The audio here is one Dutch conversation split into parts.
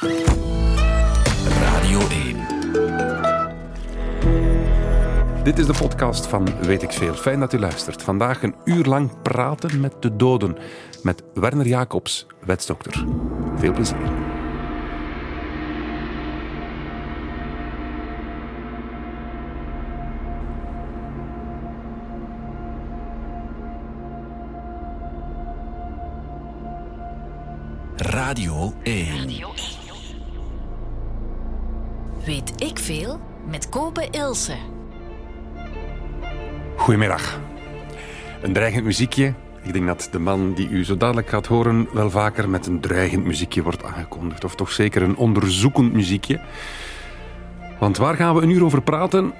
Radio 1. Dit is de podcast van Weet ik Veel. Fijn dat u luistert. Vandaag een uur lang praten met de doden. Met Werner Jacobs, wetsdokter. Veel plezier. Radio 1. Weet ik veel met Kobe Ilse. Goedemiddag. Een dreigend muziekje. Ik denk dat de man die u zo dadelijk gaat horen wel vaker met een dreigend muziekje wordt aangekondigd. Of toch zeker een onderzoekend muziekje. Want waar gaan we een uur over praten?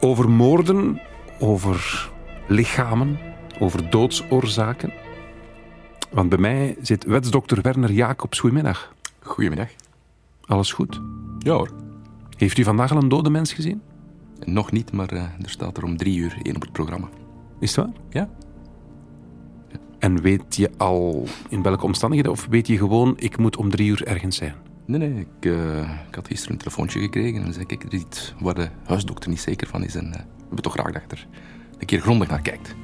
Over moorden, over lichamen, over doodsoorzaken. Want bij mij zit wetsdokter Werner Jacobs. Goedemiddag. Goedemiddag. Alles goed? Ja hoor. Heeft u vandaag al een dode mens gezien? Nog niet, maar eh, er staat er om drie uur één op het programma. Is het waar? Ja? En weet je al in welke omstandigheden? Of weet je gewoon, ik moet om drie uur ergens zijn? Nee, nee. Ik, eh, ik had gisteren een telefoontje gekregen en zei ik, er is iets waar de huisdokter niet zeker van is. En eh, we hebben toch graag dat je er een keer grondig naar kijkt.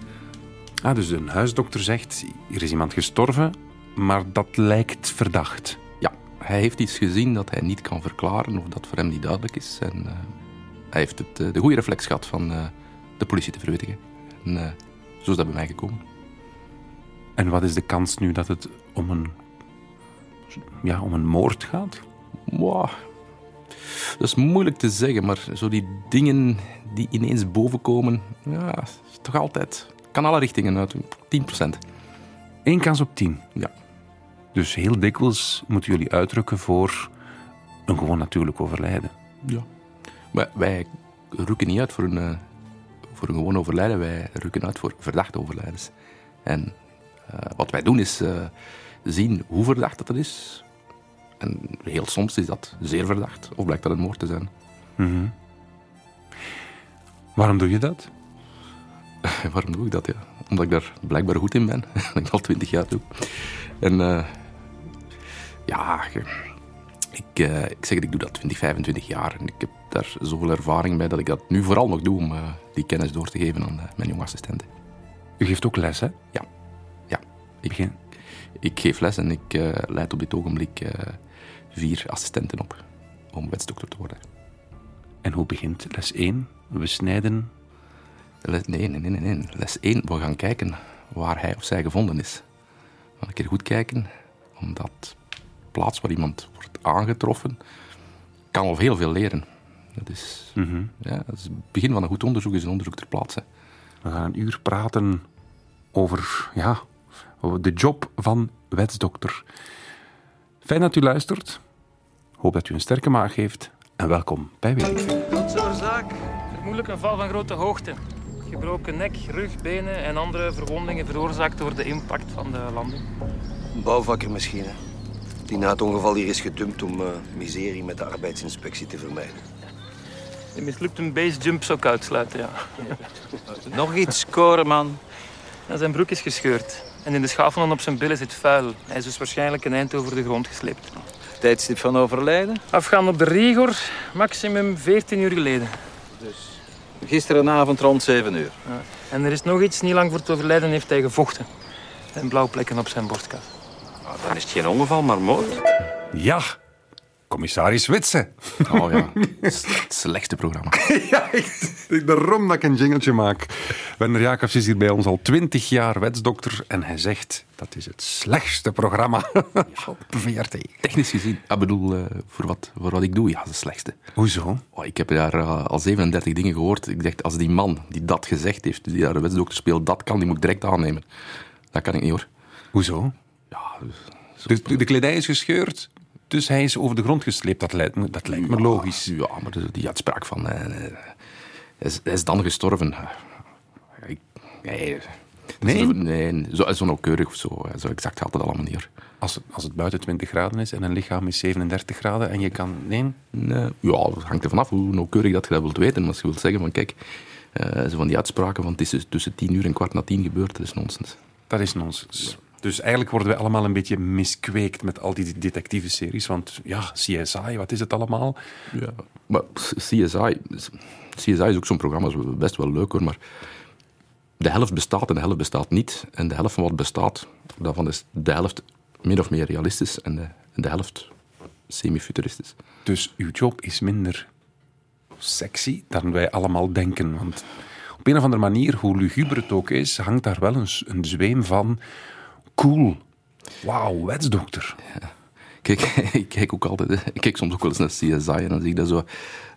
Ah, dus een huisdokter zegt, hier is iemand gestorven, maar dat lijkt verdacht. Hij heeft iets gezien dat hij niet kan verklaren of dat voor hem niet duidelijk is. En eh, hij heeft het, eh, de goede reflex gehad van eh, de politie te verwittigen. En zo is dat bij mij gekomen. En wat is de kans nu dat het om een, ja, om een moord gaat? Wow. Dat is moeilijk te zeggen, maar zo die dingen die ineens bovenkomen, ja, is toch altijd. Kan alle richtingen uit. 10%. Eén kans op tien. Ja. Dus heel dikwijls moeten jullie uitdrukken voor een gewoon natuurlijk overlijden. ja. Maar wij rukken niet uit voor een, eh, voor een gewoon overlijden, wij rukken uit voor verdachte overlijdens. En eh, wat wij doen is eh, zien hoe verdacht dat is. En heel soms is dat zeer verdacht, of blijkt dat een moord te zijn. Waarom doe je dat? Waarom doe ik dat? Ja? Omdat ik daar blijkbaar goed in ben. dat ik al twintig jaar doe. En ja, ik, eh, ik zeg dat ik doe dat 20, 25 jaar. En ik heb daar zoveel ervaring bij dat ik dat nu vooral nog doe om eh, die kennis door te geven aan eh, mijn jonge assistenten. U geeft ook les, hè? Ja, ja. Ik, Begin. ik geef les en ik leid op dit ogenblik vier assistenten op om wetsdokter te worden. En hoe begint les 1? We snijden. Les, nee, nee, nee, nee. Les 1, we gaan kijken waar hij of zij gevonden is. We gaan een keer goed kijken, omdat plaats waar iemand wordt aangetroffen, kan al heel veel leren. Dat is, ja, dat is het begin van een goed onderzoek, is een onderzoek ter plaatse. We gaan een uur praten over, ja, over de job van wetsdokter. Fijn dat u luistert. Hoop dat u een sterke maag heeft. En welkom bij Veel. Doodsoorzaak? Vermoedelijk een val van grote hoogte. Gebroken nek, rug, benen en andere verwondingen veroorzaakt door de impact van de landing. Een bouwvakker misschien, hè. Die na het ongeval hier is gedumpt om eh, miserie met de arbeidsinspectie te vermijden. Die mislukt een basejump zou ik uitsluiten, ja. Nog iets, Koreman. En zijn broek is gescheurd. En in de schaafwond op zijn billen zit vuil. Hij is dus waarschijnlijk een eind over de grond gesleept. Tijdstip van overlijden? Afgaan op de Rigor, maximum 14 uur geleden. Gisterenavond rond 7 uur. Ja. En er is nog iets, niet lang voor het overlijden heeft hij gevochten. En blauwplekken op zijn borstkas. Nou, dan is het geen ongeval, maar moord. Ja, commissaris Witse. Oh ja, het slechtste programma. ja, ik, daarom dat ik een jingeltje maak. Werner Jacobs is hier bij ons al twintig jaar wetsdokter. En hij zegt, dat is het slechtste programma op VRT. Technisch gezien, ik bedoel, eh, voor, wat, voor wat ik doe, ja, het slechtste. Hoezo? Oh, ik heb daar eh, al 37 dingen gehoord. Ik dacht, als die man die dat gezegd heeft, die daar de wetsdokter speelt, dat kan, die moet ik direct aannemen. Dat kan ik niet hoor. Hoezo? Ja, zo- Dus de, de kledij is gescheurd, dus hij is over de grond gesleept. Dat lijkt me, dat lijkt me logisch. Ja, maar die uitspraak van... eh, hij, is, hij is dan gestorven. Nee, Nee? Zo, nee, zo, zo nauwkeurig of zo. Zo exact gaat het allemaal niet. Als het, als het buiten 20 graden is en een lichaam is 37 graden en je kan... Nee, Nee, ja, het hangt ervan af hoe nauwkeurig dat je dat wilt weten. Maar als je wilt zeggen van kijk, eh, zo van die uitspraken van het is dus tussen tien uur en kwart na tien gebeurd, dat is nonsens. dat is nonsens. Dus eigenlijk worden we allemaal een beetje miskweekt met al die detectieve series. Want ja, CSI, wat is het allemaal? Ja, maar CSI, CSI is ook zo'n programma, is best wel leuk hoor, maar de helft bestaat en de helft bestaat niet. En de helft van wat bestaat, daarvan is de helft min of meer realistisch en de, de helft semi-futuristisch. Dus uw job is minder sexy dan wij allemaal denken. Want op een of andere manier, hoe luguber het ook is, hangt daar wel een, een zweem van cool. Wauw, wetsdokter. Kijk, ik kijk ook altijd, ik kijk soms ook wel eens naar CSI en dan zie ik daar zo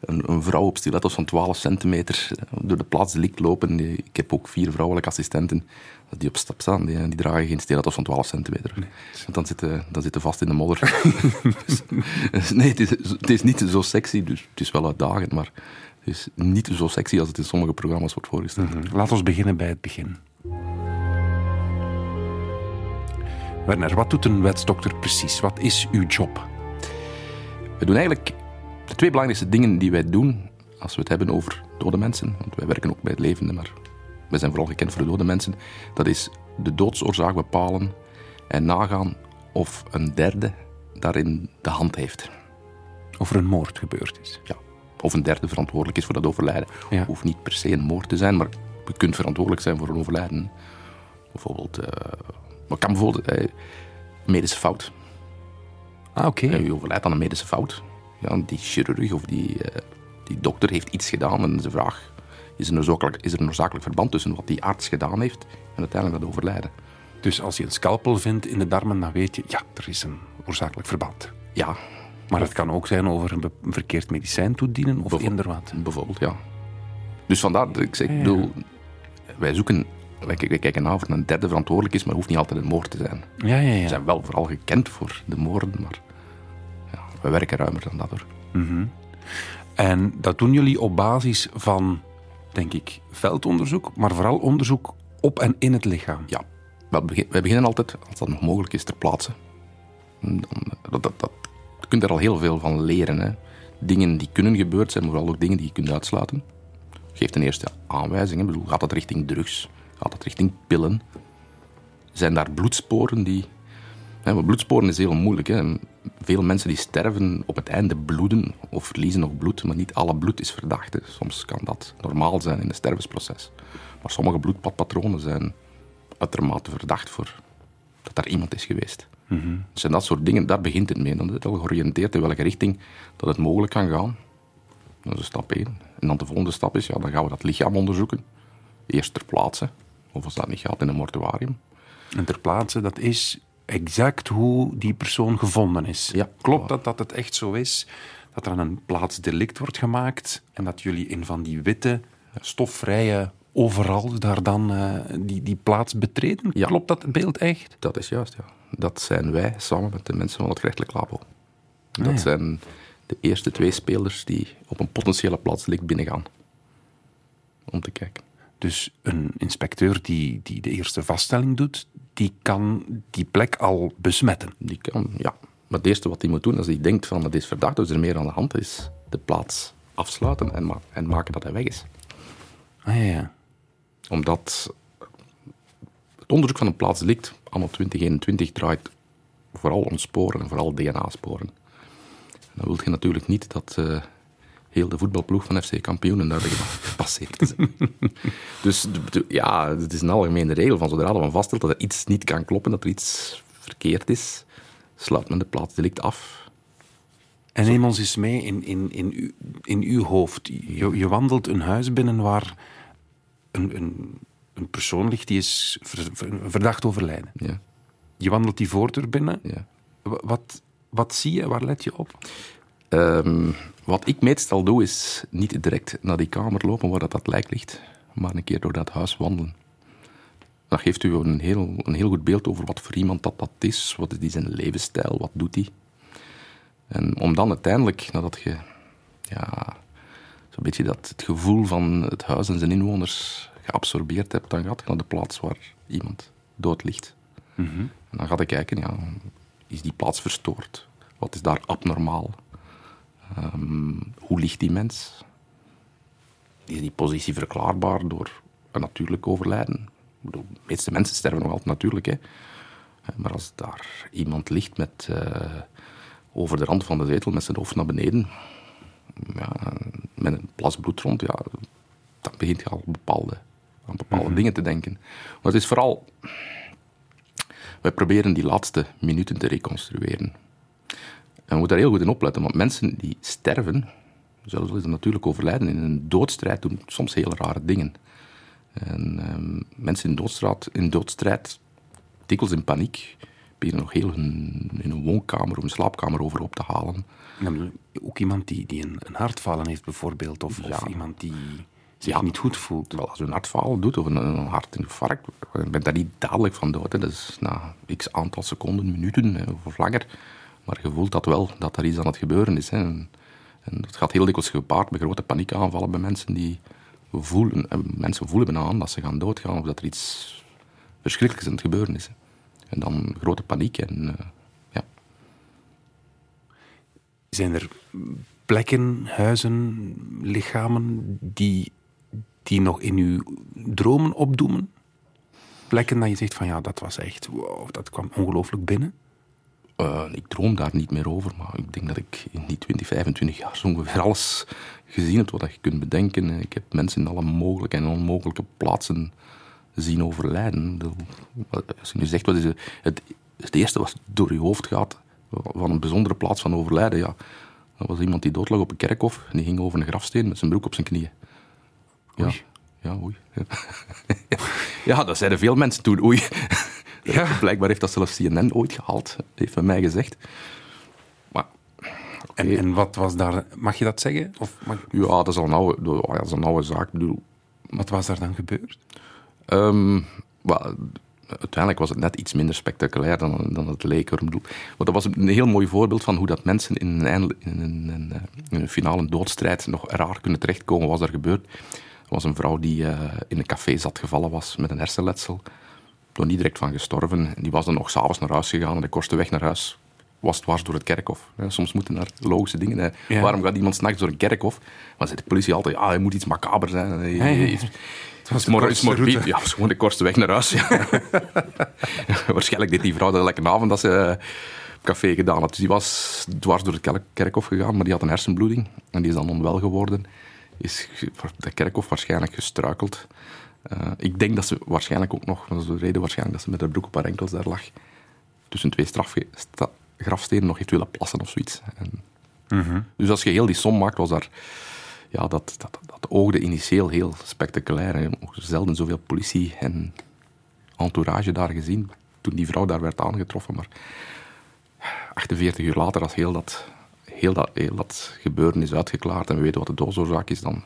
een, een vrouw op stilettos van 12 centimeter door de plaats likt lopen. Ik heb ook vier vrouwelijke assistenten die op stap staan. Die, die dragen geen stilettos van 12 centimeter. Want dan zitten, dan zitten vast in de modder. Dus- dus nee, het is, het is niet zo sexy, dus het is wel uitdagend, maar het is niet zo sexy als het in sommige programma's wordt voorgesteld. Laat ons beginnen bij het begin. Werner, wat doet een wetsdokter precies? Wat is uw job? We doen eigenlijk de twee belangrijkste dingen die wij doen als we het hebben over dode mensen. Want wij werken ook bij het levende, maar wij zijn vooral gekend voor de dode mensen. Dat is de doodsoorzaak bepalen en nagaan of een derde daarin de hand heeft. Of er een moord gebeurd is. Ja. Of een derde verantwoordelijk is voor dat overlijden. Ja. Hoeft niet per se een moord te zijn, maar je kunt verantwoordelijk zijn voor een overlijden. Bijvoorbeeld, eh wat kan bijvoorbeeld eh, medische fout. Ah, oké. Ja, je overlijdt aan een medische fout. Ja, die chirurg of die, eh, die dokter heeft iets gedaan en de vraag is er, een noodzakelijk, is er een noodzakelijk verband tussen wat die arts gedaan heeft en uiteindelijk dat overlijden. Dus als je een scalpel vindt in de darmen, dan weet je, ja, er is een oorzakelijk verband. Ja, Maar het kan ook zijn over een, verkeerd medicijn toedienen of wat. bijvoorbeeld, ja. Dus vandaar dat ik zeg, ik bedoel, wij zoeken, wij, kijken na of een derde verantwoordelijk is, maar hoeft niet altijd een moord te zijn. Ja, ja, We ja. zijn wel vooral gekend voor de moorden, maar ja, we werken ruimer dan dat hoor. En dat doen jullie op basis van, denk ik, veldonderzoek, maar vooral onderzoek op en in het lichaam. Ja, wij beginnen altijd, als dat nog mogelijk is, ter plaatse. Dan, dat, dat, dat, je kunt er al heel veel van leren. Hè. Dingen die kunnen gebeurd zijn, maar vooral ook dingen die je kunt uitsluiten. Geef ten eerste aanwijzingen. Ik bedoel, gaat dat richting drugs? Gaat dat richting pillen? Zijn daar bloedsporen die... Hè, bloedsporen is heel moeilijk. Hè. Veel mensen die sterven op het einde bloeden of verliezen nog bloed, maar niet alle bloed is verdacht. Hè. Soms kan dat normaal zijn in het stervensproces. Maar sommige bloedpadpatronen zijn uitermate verdacht voor dat daar iemand is geweest. Dus en dat soort dingen, daar begint het mee. Dan is het al georiënteerd in welke richting dat het mogelijk kan gaan. Dat is stap 1. En dan de volgende stap is, ja, dan gaan we dat lichaam onderzoeken. Eerst ter plaatse, of als dat niet gaat in een mortuarium. En ter plaatse, dat is exact hoe die persoon gevonden is. Ja. Klopt dat dat het echt zo is? Dat er aan een plaats delict wordt gemaakt en dat jullie in van die witte, stofvrije overal daar dan eh, die, die plaats betreden? Ja. Klopt dat beeld echt? Dat is juist, ja. Dat zijn wij samen met de mensen van het gerechtelijk labo. Dat ja. zijn de eerste twee spelers die op een potentiële plaatselijk binnengaan. Om te kijken. Dus een inspecteur die, die de eerste vaststelling doet, die kan die plek al besmetten. Die kan, ja. Maar het eerste wat hij moet doen, als hij denkt van het is verdacht, dus er meer aan de hand is, de plaats afsluiten en, ma- en maken dat hij weg is. Ah ja, ja. Omdat het onderzoek van een plaatsdelict anno 2021 draait vooral om sporen en vooral DNA-sporen. Dan wil je natuurlijk niet dat eh, heel de voetbalploeg van FC Kampioenen daar gepasseerd dus ja, het is een algemene regel van zodra men vaststelt dat er iets niet kan kloppen, dat er iets verkeerd is, sluit men de plaatsdelict af. En neem ons eens mee in, in, in, uw, in uw hoofd. Je, je wandelt een huis binnen waar een, een, een persoon ligt die is ver- ver- verdacht overlijden. Ja, Je wandelt die voordeur binnen. ja. Wa- Wat, wat zie je? Waar let je op? Ehm, wat ik meestal doe, is niet direct naar die kamer lopen waar dat, dat lijk ligt, maar een keer door dat huis wandelen. Dat geeft u een heel, een heel goed beeld over wat voor iemand dat, dat is, wat is die zijn levensstijl, wat doet hij. En om dan uiteindelijk, nadat je ja, zo'n beetje dat, het gevoel van het huis en zijn inwoners geabsorbeerd hebt, dan gaat je naar de plaats waar iemand dood ligt. En dan gaat je kijken, ja, is die plaats verstoord? Wat is daar abnormaal? Ehm, hoe ligt die mens? Is die positie verklaarbaar door een natuurlijk overlijden? Ik bedoel, de meeste mensen sterven nog altijd natuurlijk. Hè. Hè, Maar als daar iemand ligt met, eh, over de rand van de zetel met zijn hoofd naar beneden, ja, met een plas bloed rond, ja, dan begint je al bepaalde, aan bepaalde dingen te denken. Maar het is vooral, wij proberen die laatste minuten te reconstrueren. En we moeten daar heel goed in opletten, want mensen die sterven, zelfs al is het natuurlijk overlijden, in een doodstrijd doen soms heel rare dingen. En ehm, mensen in doodstrijd, in doodstrijd, dikwijls in paniek, beginnen nog heel hun, in een woonkamer of een slaapkamer overhoop te halen. Ik ook iemand die, die een, een hartfalen heeft bijvoorbeeld, of, of Ja. iemand die zich Ja. niet goed voelt. Terwijl als je een hartfalen doet of een, een hartinfarct, je bent daar niet dadelijk van dood. Hè. Dat is na x aantal seconden, minuten hè, of langer. Maar je voelt dat wel, dat er iets aan het gebeuren is. Hè. En, en het gaat heel dikwijls gepaard met grote paniekaanvallen bij mensen die voelen, en mensen voelen bijna aan dat ze gaan doodgaan of dat er iets verschrikkelijks aan het gebeuren is. En dan grote paniek en eh, ja. Zijn er plekken, huizen, lichamen die, die nog in uw dromen opdoemen? Plekken dat je zegt van ja, dat was echt, wow, dat kwam ongelooflijk binnen. Eh, ik droom daar niet meer over, maar ik denk dat ik in die 20, 25 jaar zo ongeveer alles gezien heb wat je kunt bedenken. Ik heb mensen in alle mogelijke en onmogelijke plaatsen zien overlijden. Bedoel, Als je nu zegt, wat is het, het, het eerste wat door je hoofd gaat van een bijzondere plaats van overlijden, ja, dat was iemand die doodlag op een kerkhof en die ging over een grafsteen met zijn broek op zijn knieën. Ja, Oei. ja, oei. ja, dat zeiden veel mensen toen, oei. Ja. Blijkbaar heeft dat zelfs CNN ooit gehaald, heeft men mij gezegd. Maar. En, en wat was daar, mag je dat zeggen? Of mag- ja, dat is al een oude, ja, dat is een oude zaak. Bedoel, wat was daar dan gebeurd? Ehm, uiteindelijk was het net iets minder spectaculair dan, dan het leek. hoor. Ik bedoel, maar dat was een heel mooi voorbeeld van hoe dat mensen in een, in een, in een, in een finale doodstrijd nog raar kunnen terechtkomen. Wat was er gebeurd? Er was een vrouw die eh, in een café zat gevallen was met een hersenletsel. Nog niet direct van gestorven. En die was dan nog s'avonds naar huis gegaan en de kortste weg naar huis was dwars door het kerkhof. Ja, soms moeten er logische dingen. hè. Ja. Waarom gaat iemand s'nachts door een kerkhof? Dan zegt de politie altijd, ja, hij moet iets macaber zijn. Hij- iets- Het was morbid. route. Ja, het was gewoon de kortste weg naar huis. Waarschijnlijk deed die vrouw dat elke avond dat ze eh, café gedaan had. Dus die was dwars door het kerk- kerkhof gegaan, maar die had een hersenbloeding. En die is dan onwel geworden. Is de kerkhof waarschijnlijk gestruikeld. Eh, ik denk dat ze waarschijnlijk ook nog, dat is de reden waarschijnlijk dat ze met haar broek op haar enkels daar lag, tussen twee grafstenen nog heeft willen plassen of zoiets. En, Dus als je heel die som maakt, was daar ja, dat, dat, dat oogde initieel heel spectaculair. Nog zelden zoveel politie en entourage daar gezien toen die vrouw daar werd aangetroffen. Maar 48 uur later, als heel dat, heel dat, heel dat gebeuren is uitgeklaard en we weten wat de doodsoorzaak is, dan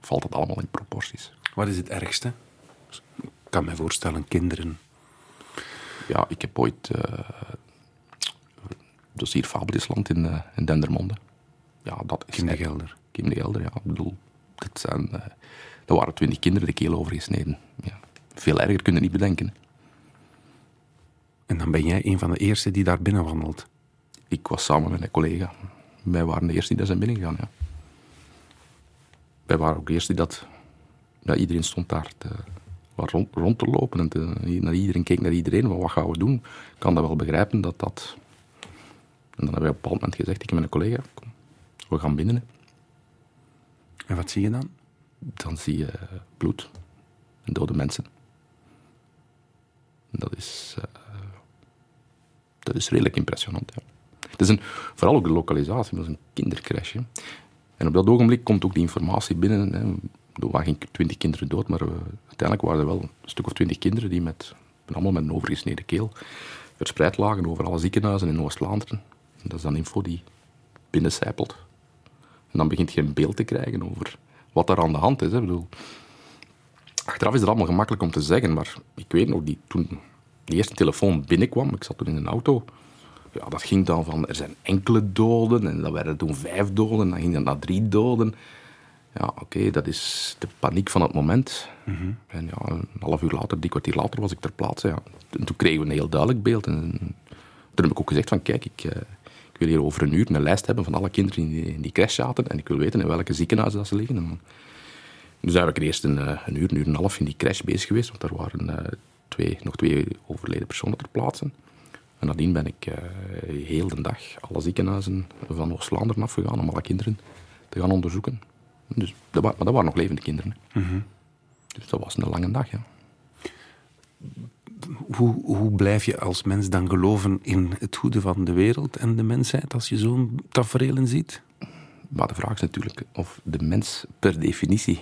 valt het allemaal in proporties. Wat is het ergste? Ik kan me voorstellen, kinderen. Ja, ik heb ooit eh dossier Fabeljesland in, eh, in Dendermonde. Ja, dat is Kim de Gelder. Kim de Gelder, ja. Ik bedoel, dat, zijn, dat waren twintig kinderen de keel overgesneden. Ja. Veel erger kun je niet bedenken. En dan ben jij een van de eerste die daar binnen wandelt. Ik was samen met een collega. Wij waren de eerste die daar zijn binnengegaan, ja. Wij waren ook de eerste die dat... Ja, iedereen stond daar te, rond, rond te lopen en te, naar iedereen keek naar iedereen. Van, wat gaan we doen? Ik kan dat wel begrijpen, dat dat... En dan hebben wij op een bepaald moment gezegd, ik en mijn collega, kom, we gaan binnen. hè. En wat zie je dan? dan zie je bloed en dode mensen. En Dat is, eh, dat is redelijk impressionant. Ja. Het is een, vooral ook de lokalisatie, dat is een kindercrash. hè. En op dat ogenblik komt ook die informatie binnen. Hè. Er waren geen twintig kinderen dood, maar eh, uiteindelijk waren er wel een stuk of twintig kinderen die met, allemaal met een overgesneden keel verspreid lagen over alle ziekenhuizen in Oost-Vlaanderen. En Dat is dan info die binnencijpelt. En dan begint je een beeld te krijgen over wat er aan de hand is. Hè. Bedoel, achteraf is het allemaal gemakkelijk om te zeggen, maar ik weet nog, die, toen die eerste telefoon binnenkwam, ik zat toen in een auto, ja, dat ging dan van, er zijn enkele doden, en dan werden toen vijf doden, en dan ging dat naar drie doden. Ja, oké, dat is de paniek van het moment. En ja, een half uur later, drie kwartier later, was ik ter plaatse. Ja. En toen kregen we een heel duidelijk beeld. En toen heb ik ook gezegd van, kijk, ik, eh, ik wil hier over een uur een lijst hebben van alle kinderen die in die crash zaten. En ik wil weten in welke ziekenhuizen dat ze liggen. En dus daar ik eerst een, eh, een uur, een uur en een half in die crash bezig geweest. Want er waren eh, twee, nog twee overleden personen ter plaatse. En nadien ben ik heel de dag alle ziekenhuizen van Oost-Vlaanderen afgegaan om alle kinderen te gaan onderzoeken. Dus, dat, maar dat waren nog levende kinderen. hè. Dus dat was een lange dag, ja. Hoe, hoe blijf je als mens dan geloven in het goede van de wereld en de mensheid als je zo'n tafereelen ziet? Maar de vraag is natuurlijk of de mens per definitie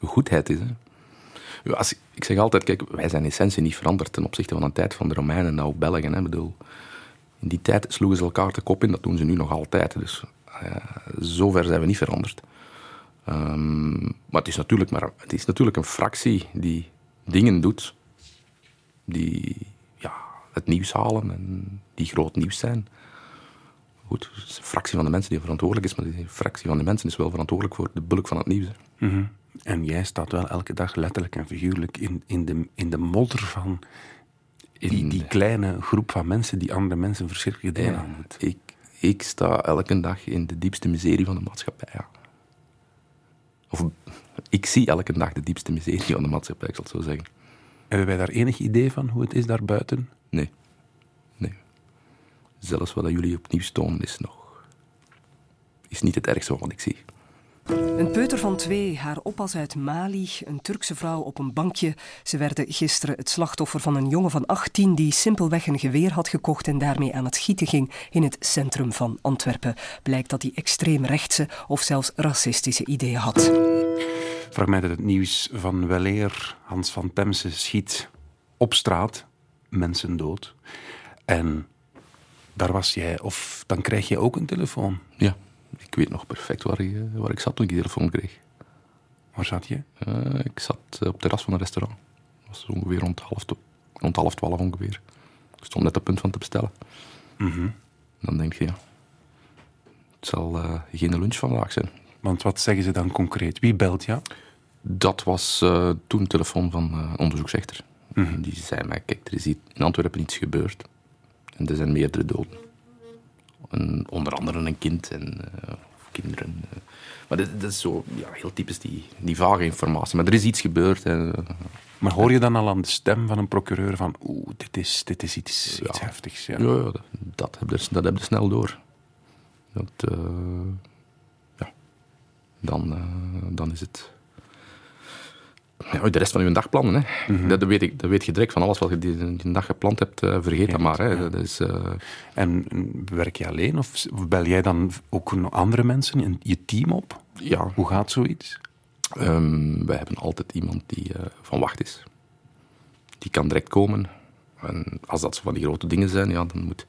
goedheid is. Hè. Als, ik zeg altijd, kijk, wij zijn in essentie niet veranderd ten opzichte van de tijd van de Romeinen en Belgen. Hè. Bedoel, in die tijd sloegen ze elkaar de kop in, dat doen ze nu nog altijd. Dus eh, zover zijn we niet veranderd. Ehm, maar, het is natuurlijk maar het is natuurlijk een fractie die dingen doet die ja, het nieuws halen en die groot nieuws zijn. Goed, het is een fractie van de mensen die verantwoordelijk is, maar die fractie van de mensen is wel verantwoordelijk voor de bulk van het nieuws. hè. En jij staat wel elke dag letterlijk en figuurlijk in, in, de, in de modder van die, In die kleine groep van mensen die andere mensen verschrikkelijke dingen Ja, aandoet. ik, ik sta elke dag in de diepste miserie van de maatschappij. Ja. Of ik zie elke dag de diepste miserie van de maatschappij, ik zal het zo zeggen. Hebben wij daar enig idee van hoe het is daarbuiten? Nee. Nee. Zelfs wat jullie opnieuw tonen is nog... is niet het ergste wat ik zie. Een peuter van twee, haar oppas uit Mali, een Turkse vrouw op een bankje. Ze werden gisteren het slachtoffer van een jongen van 18 die simpelweg een geweer had gekocht en daarmee aan het schieten ging in het centrum van Antwerpen. Blijkt dat hij extreemrechtse of zelfs racistische ideeën had. Fragment uit het nieuws van weleer. Hans van Temse schiet op straat mensen dood. En daar was jij, of dan krijg je ook een telefoon. Ja, ik weet nog perfect waar, ik, eh, waar ik zat toen ik die telefoon kreeg. Waar zat je? Eh, ik zat eh, op het terras van een restaurant. Dat was ongeveer rond half, rond half twaalf ongeveer. Ik stond net op punt van te bestellen. Dan denk je, ja, het zal geen lunch vandaag zijn. Want wat zeggen ze dan concreet? Wie belt jou? Dat was toen een telefoon van een onderzoeksrechter. Die zei mij, kijk, er is hier in Antwerpen iets gebeurd. En er zijn meerdere doden. Onder andere een kind en eh, of kinderen. eh. Maar dat, dat is zo ja, heel typisch die, die vage informatie. Maar er is iets gebeurd. En, Maar hoor je dan al aan de stem van een procureur van oeh, dit is, dit is iets, iets heftigs. Ja. ja, ja, dat, dat, heb je, dat heb je snel door. Dat, eh, ja. Dan, dan is het... Ja, de rest van je dag plannen. Hè. dat, dat, weet ik, dat weet je direct van alles wat je die, die dag gepland hebt. eh, vergeet dat maar. Hè. Dat is, eh, En werk je alleen of bel jij dan ook andere mensen in je team op? ja, Hoe gaat zoiets? Ehm, wij hebben altijd iemand die eh, van wacht is. Die kan direct komen. En als dat zo van die grote dingen zijn, ja, dan moet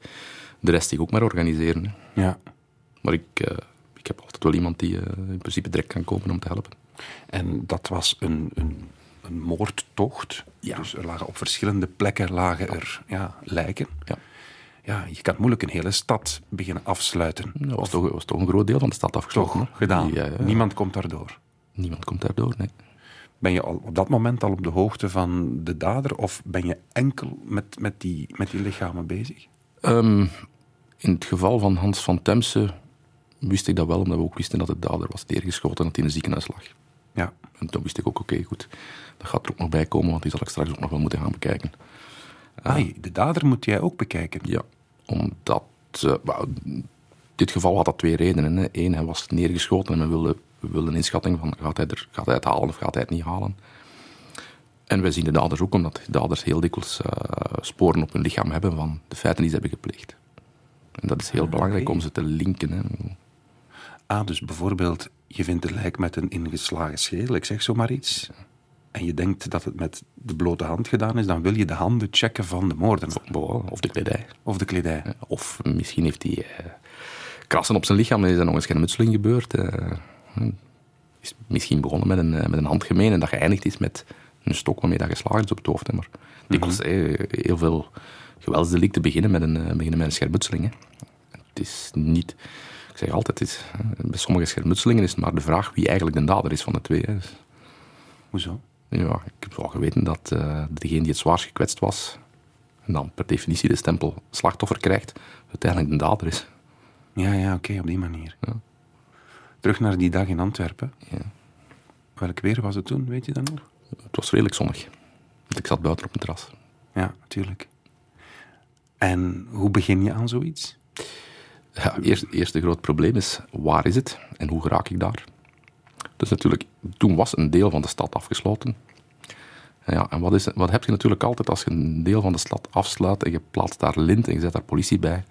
de rest zich ook maar organiseren. Hè. Ja. Maar ik, ik heb altijd wel iemand die in principe direct kan komen om te helpen. En dat was een, een, een moordtocht. Ja. Dus er lagen op verschillende plekken lagen er ja, lijken. Ja. Ja, je kan moeilijk een hele stad beginnen afsluiten. Dat was toch, was toch een groot deel van de stad afgesloten. Toch gedaan. Ja, ja. Niemand komt daardoor. Niemand komt daardoor, nee. Ben je al op dat moment al op de hoogte van de dader of ben je enkel met, met, die, met die lichamen bezig? Ehm, in het geval van Hans van Temse wist ik dat wel, omdat we ook wisten dat de dader was neergeschoten en dat hij in een ziekenhuis lag. Ja. En toen wist ik ook, oké, goed, dat gaat er ook nog bij komen, want die zal ik straks ook nog wel moeten gaan bekijken. Ai, de dader moet jij ook bekijken. Ja, omdat... eh, dit geval had dat twee redenen. Hè. Eén, hij was neergeschoten en we wilden, we wilden een inschatting van gaat hij, er, gaat hij het halen of gaat hij het niet halen. En wij zien de daders ook, omdat de daders heel dikwijls eh, sporen op hun lichaam hebben van de feiten die ze hebben gepleegd. En dat is heel belangrijk om ze te linken. Hè. Ah, dus bijvoorbeeld, je vindt een lijk met een ingeslagen schedel, ik zeg zomaar iets. En je denkt dat het met de blote hand gedaan is, dan wil je de handen checken van de moordenaar. Of, de kledij. Of de kledij. Of misschien heeft hij eh, krassen op zijn lichaam en is er nog een schermutseling gebeurd. eh, hm. is misschien begonnen met een, eh, met een handgemeen en dat geëindigd is met een stok waarmee dat geslagen is op het hoofd. Hè. Maar dikwijls eh, heel veel geweldsdelicten beginnen met een, eh, beginnen met een schermutseling. Het is niet... Ik zeg altijd, het is, eh, bij sommige schermutselingen is het maar de vraag wie eigenlijk de dader is van de twee. Hè. Dus, Hoezo? ja, ik heb wel geweten dat eh, degene die het zwaarst gekwetst was, en dan per definitie de stempel slachtoffer krijgt, uiteindelijk de dader is. Ja, ja, oké, op die manier. Ja. Terug naar die dag in Antwerpen. Ja. Welk weer was het toen, weet je dat nog? Het was redelijk zonnig. Want ik zat buiten op een terras. Ja, natuurlijk. En hoe begin je aan zoiets? Ja, eerst, eerste groot probleem is, waar is het en hoe raak ik daar? Dus natuurlijk, toen was een deel van de stad afgesloten. Ja, en wat, is, wat heb je natuurlijk altijd als je een deel van de stad afsluit en je plaatst daar lint en je zet daar politie bij?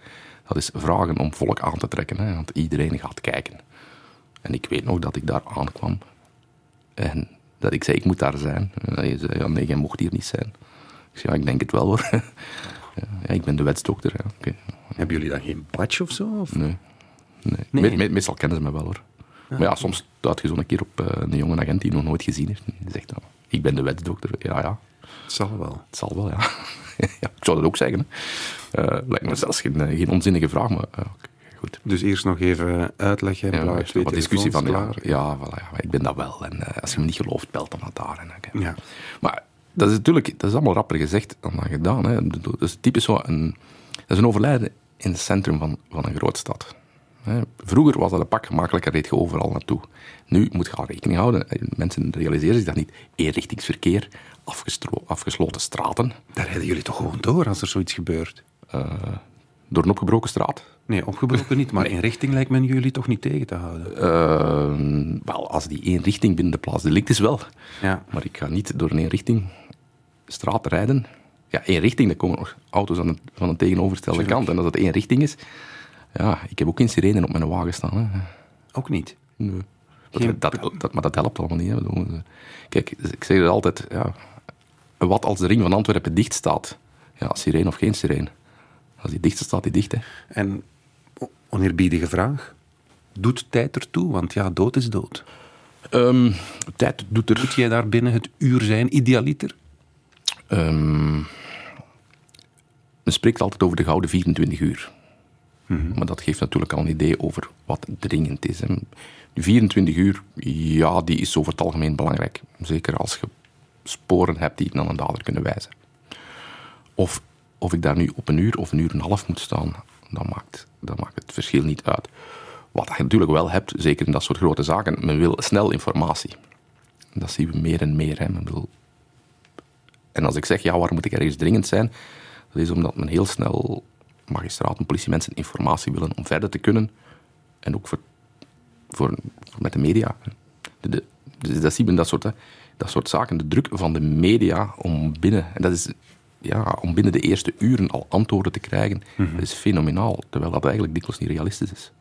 Dat is vragen om volk aan te trekken, hè, want iedereen gaat kijken. En ik weet nog dat ik daar aankwam en dat ik zei, ik moet daar zijn. En je zei, ja, nee, jij mocht hier niet zijn. Ik zei, ja, ik denk het wel hoor. Ja, ik ben de wetsdokter. Hebben jullie dan geen badge of zo? Of? Nee. nee. Nee. Me- me- meestal kennen ze me wel hoor. Maar ja, soms duidt je zo een keer op eh, een jonge agent die je nog nooit gezien heeft. En die zegt dan, ik ben de wetsdokter. Ja, ja, Het zal wel. het zal wel, ja. ja ik zou dat ook zeggen. Eh, lijkt me zelfs geen, eh, geen onzinnige vraag, maar goed. Dus eerst nog even uitleggen. Ja, blauw, is twee wat discussie van, ja, klaar. ja, voilà, ja, maar ik ben dat wel. En als je me niet gelooft, belt dan naar daar. En. Ja. Maar dat is natuurlijk dat is allemaal rapper gezegd dan gedaan. Hè. Dat is typisch zo een, dat is een overlijden in het centrum van, van een grootstad. Vroeger was dat een pak gemakkelijker, reed je overal naartoe. Nu moet je al rekening houden. Mensen realiseren zich dat niet. Eenrichtingsverkeer, afgesloten straten, Daar rijden jullie toch gewoon door als er zoiets gebeurt? door een opgebroken straat. Nee, opgebroken niet, maar in richting lijkt men jullie toch niet tegen te houden. Eh, wel, als die één richting binnen de plaats delict is wel. Ja. Maar ik ga niet door een één richting straat rijden. Ja, één richting, dan komen nog auto's aan de, van de tegenovergestelde Tuurlijk. kant. En als dat één richting is... Ja, ik heb ook geen sirene op mijn wagen staan. Hè. Ook niet. Nee. Dat, dat, dat, maar dat helpt allemaal niet. Hè. Eh, Kijk, ik zeg het altijd. Ja, wat als de ring van Antwerpen dicht staat? Ja, sirene of geen sirene? Als die dicht staat, staat die dicht. Hè. En oneerbiedige vraag. Doet tijd ertoe? Want ja, dood is dood. Ehm, tijd doet er... Moet jij daar binnen het uur zijn, idealiter? Ehm, men spreekt altijd over de gouden 24 uur. Maar dat geeft natuurlijk al een idee over wat dringend is. Hè. Die 24 uur, ja, die is over het algemeen belangrijk. Zeker als je sporen hebt die naar een dader kunnen wijzen. Of, of ik daar nu op een uur of een uur en een half moet staan, dat maakt, dat maakt het verschil niet uit. Wat je natuurlijk wel hebt, zeker in dat soort grote zaken, men wil snel informatie. Dat zien we meer en meer. Hè. Men wil en als ik zeg, ja, waarom moet ik ergens dringend zijn? Dat is omdat men heel snel magistraten, politiemensen informatie willen om verder te kunnen. En ook voor, voor, voor met de media. De, de, dus dat zien we dat soort, hè, dat soort zaken. De druk van de media om binnen, en dat is, ja, om binnen de eerste uren al antwoorden te krijgen, dat is fenomenaal. Terwijl dat eigenlijk dikwijls niet realistisch is.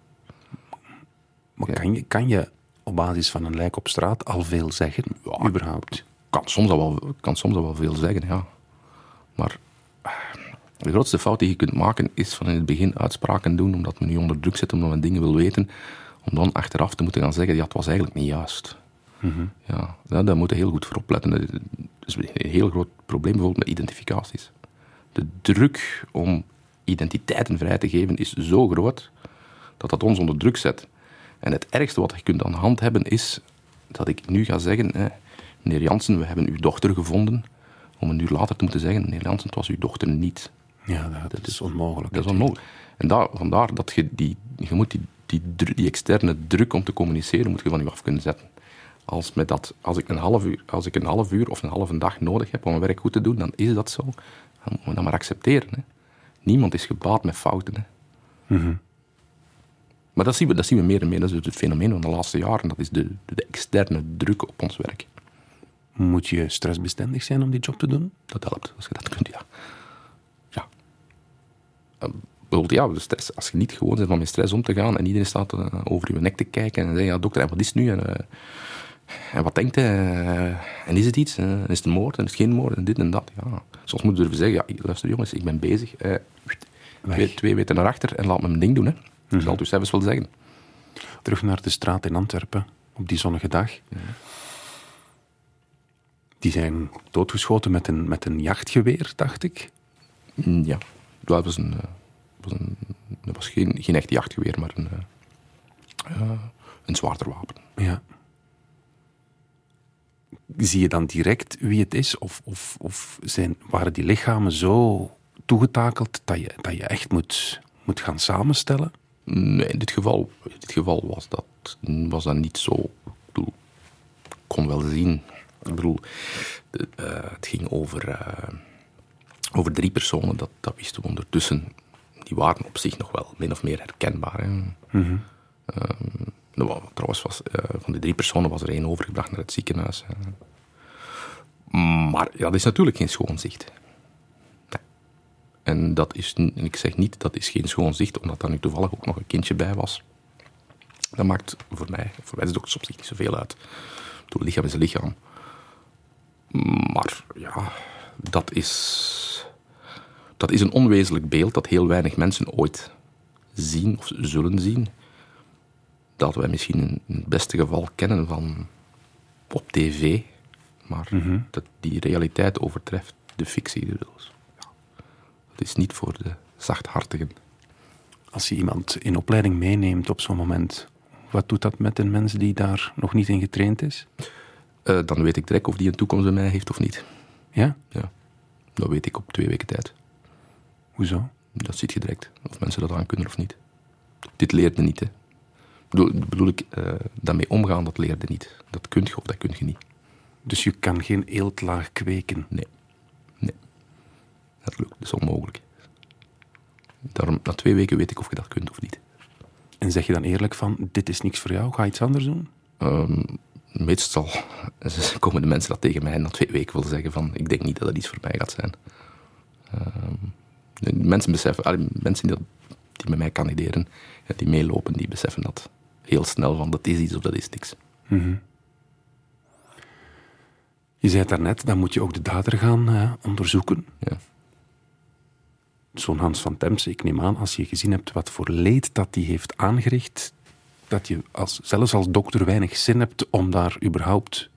Maar kan, je, kan je op basis van een lijk op straat al veel zeggen? Ja. überhaupt. kan soms al wel, kan soms al wel veel zeggen, ja. Maar de grootste fout die je kunt maken is van in het begin uitspraken doen, omdat men nu onder druk zit, omdat men dingen wil weten, om dan achteraf te moeten gaan zeggen, ja, het was eigenlijk niet juist. Ja, ja, daar moet je heel goed voor opletten. Dat is een heel groot probleem bijvoorbeeld met identificaties. De druk om identiteiten vrij te geven is zo groot dat dat ons onder druk zet. En het ergste wat je kunt aan de hand hebben is dat ik nu ga zeggen, hè, meneer Jansen, we hebben uw dochter gevonden, om een uur later te moeten zeggen, meneer Jansen, het was uw dochter niet. Ja, dat, dat is onmogelijk. Dat is onmogelijk. En daar, vandaar dat je die, je moet die, die, externe druk om te communiceren, moet je van je af kunnen zetten. Als, met dat, als, ik een half uur, als ik een half uur of een halve dag nodig heb om mijn werk goed te doen, dan is dat zo. Dan moet je dat maar accepteren. Hè. Niemand is gebaat met fouten. Hè. Maar dat zien, we, dat zien we meer en meer. Dat is het fenomeen van de laatste jaren. Dat is de, de, externe druk op ons werk. Moet je stressbestendig zijn om die job te doen? Dat helpt, als je dat kunt. Ja. Eh, bijvoorbeeld, ja, de stress, als je niet gewoon bent om met stress om te gaan en iedereen staat eh, over je nek te kijken en zegt, ja dokter, en wat is het nu? En, eh, en wat denkt hij? Eh, en is het iets? Eh, is het een moord? En is het geen moord? En dit en dat. Ja. Soms moet je durven zeggen, ja, luister jongens, ik ben bezig. Eh, twee, twee weten naar achter en laat me mijn ding doen. Hè. Ik zal het u zelfs wel zeggen. Terug naar de straat in Antwerpen, op die zonnige dag. Die zijn doodgeschoten met een, met een jachtgeweer, dacht ik. Mm, Ja, dat was een, eh, was een, dat was geen, geen echt jachtgeweer, maar een, eh, eh, een zwaarder wapen. Ja. Zie je dan direct wie het is? Of, of, of zijn, waren die lichamen zo toegetakeld dat je, dat je echt moet, moet gaan samenstellen? Nee, in dit geval, in dit geval was, dat, was dat niet zo. Ik bedoel, ik kon wel zien. Ik bedoel, het ging over, over drie personen, dat, dat wisten we ondertussen. Die waren op zich nog wel min of meer herkenbaar. Hè. Ehm, wa- trouwens, was, eh, van die drie personen was er één overgebracht naar het ziekenhuis. hè. Maar ja, dat is natuurlijk geen schoon zicht. Nee. En dat is, en ik zeg niet dat is geen schoon zicht, omdat er nu toevallig ook nog een kindje bij was. Dat maakt voor mij, voor wetsdokters op zich niet zoveel uit. Het lichaam is een lichaam. Maar ja, dat is, dat is een onwezenlijk beeld dat heel weinig mensen ooit zien of zullen zien. Dat wij misschien in het beste geval kennen van op tv, maar dat die realiteit overtreft de fictie. Dus, ja, dat is niet voor de zachthartigen. Als je iemand in opleiding meeneemt op zo'n moment, wat doet dat met een mens die daar nog niet in getraind is? Eh, dan weet ik direct of die een toekomst bij mij heeft of niet. Ja? Ja. Dat weet ik op twee weken tijd. Hoezo? Dat ziet je direct, of mensen dat aan kunnen of niet. Dit leerde niet, hè. Bedoel, bedoel ik, eh, daarmee omgaan, dat leerde niet. Dat kun je of dat kun je niet. Dus je kan geen eeltlaag kweken. Nee. Nee. Dat lukt, dat is onmogelijk. Daarom, na twee weken weet ik of je dat kunt of niet. En zeg je dan eerlijk van, dit is niks voor jou, ga iets anders doen? Ehm, meestal komen de mensen dat tegen mij na twee weken willen zeggen van ik denk niet dat het iets voor mij gaat zijn. De mensen beseffen, mensen die, die met mij kandideren, die meelopen, die beseffen dat heel snel van dat is iets of dat is niks. Je zei het daarnet, dan moet je ook de dader gaan eh, onderzoeken. Ja. Zo'n Hans van Temse, ik neem aan, als je gezien hebt wat voor leed dat die heeft aangericht, dat je als, zelfs als dokter weinig zin hebt om daar überhaupt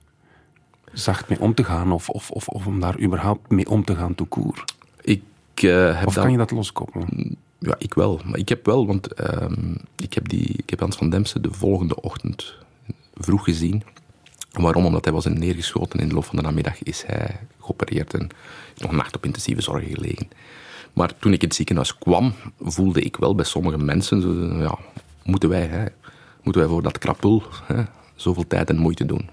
zacht mee om te gaan of, of, of, of om daar überhaupt mee om te gaan court. Ik eh, heb Of kan je dat loskoppelen? Ja, ik wel. Maar ik heb wel, want ehm, ik, heb die, ik heb Hans van Demse de volgende ochtend vroeg gezien. Waarom? Omdat hij was neergeschoten. In de loop van de namiddag is hij geopereerd en nog een nacht op intensieve zorg gelegen. Maar toen ik in het ziekenhuis kwam, voelde ik wel bij sommige mensen, zo, ja, moeten wij, hè, moeten wij voor dat krapul hè, zoveel tijd en moeite doen?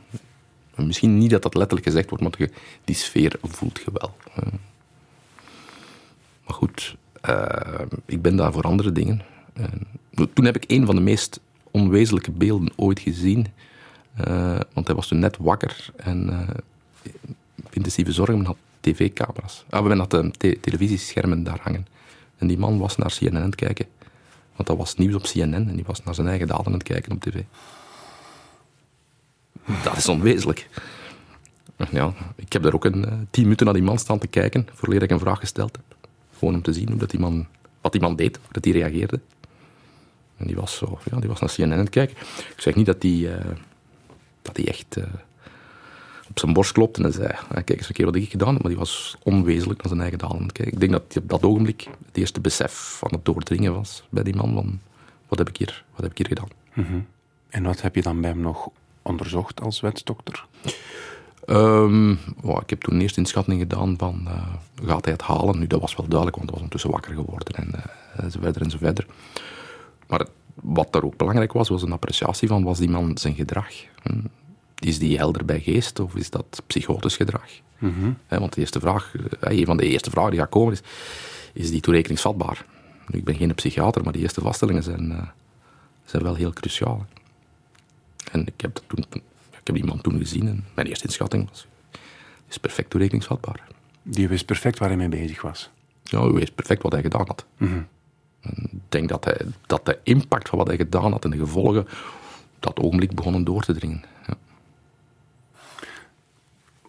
En Misschien niet dat dat letterlijk gezegd wordt, maar die sfeer voelt je wel. hè. Maar goed, eh, ik ben daar voor andere dingen. En toen heb ik een van de meest onwezenlijke beelden ooit gezien. Eh, want hij was toen net wakker en eh, intensieve zorg men had tv-camera's. Ah, men had eh, te- televisieschermen daar hangen. En die man was naar CNN aan het kijken. Want dat was nieuws op CNN en die was naar zijn eigen daden aan het kijken op tv. Dat is onwezenlijk. Ja, ik heb daar ook een eh, tien minuten naar die man staan te kijken, voordat ik een vraag gesteld heb. Gewoon om te zien hoe dat die man, wat die man deed, hoe dat hij reageerde. En die was, zo, ja, die was naar CNN aan het kijken. Ik zeg niet dat hij eh, dat hij echt eh, op zijn borst klopte en zei, "Ah, kijk eens een keer wat ik gedaan maar die was onwezenlijk naar zijn eigen het kijken. Ik denk dat op dat ogenblik het eerste besef van het doordringen was bij die man van, wat heb ik hier, wat heb ik hier gedaan? En wat heb je dan bij hem nog onderzocht als wetsdokter? Ehm, ik heb toen eerst inschatting gedaan van, eh, gaat hij het halen? Nu, dat was wel duidelijk, want hij was ondertussen wakker geworden en, en zo verder en zo verder. Maar wat daar ook belangrijk was, was een appreciatie van, was die man zijn gedrag? Hm, Is die helder bij geest of is dat psychotisch gedrag? Hè, want de eerste vraag, eh, een van de eerste vragen die gaat komen is, is die toerekeningsvatbaar? Nu, ik ben geen psychiater, maar die eerste vaststellingen zijn, zijn wel heel cruciaal. En ik heb, dat toen, ik heb die man toen gezien en mijn eerste inschatting was, is perfect toerekeningsvatbaar. Die wist perfect waar hij mee bezig was. Ja, u weet perfect wat hij gedaan had. En Ik denk dat, hij, dat de impact van wat hij gedaan had en de gevolgen op dat ogenblik begonnen door te dringen. Ja.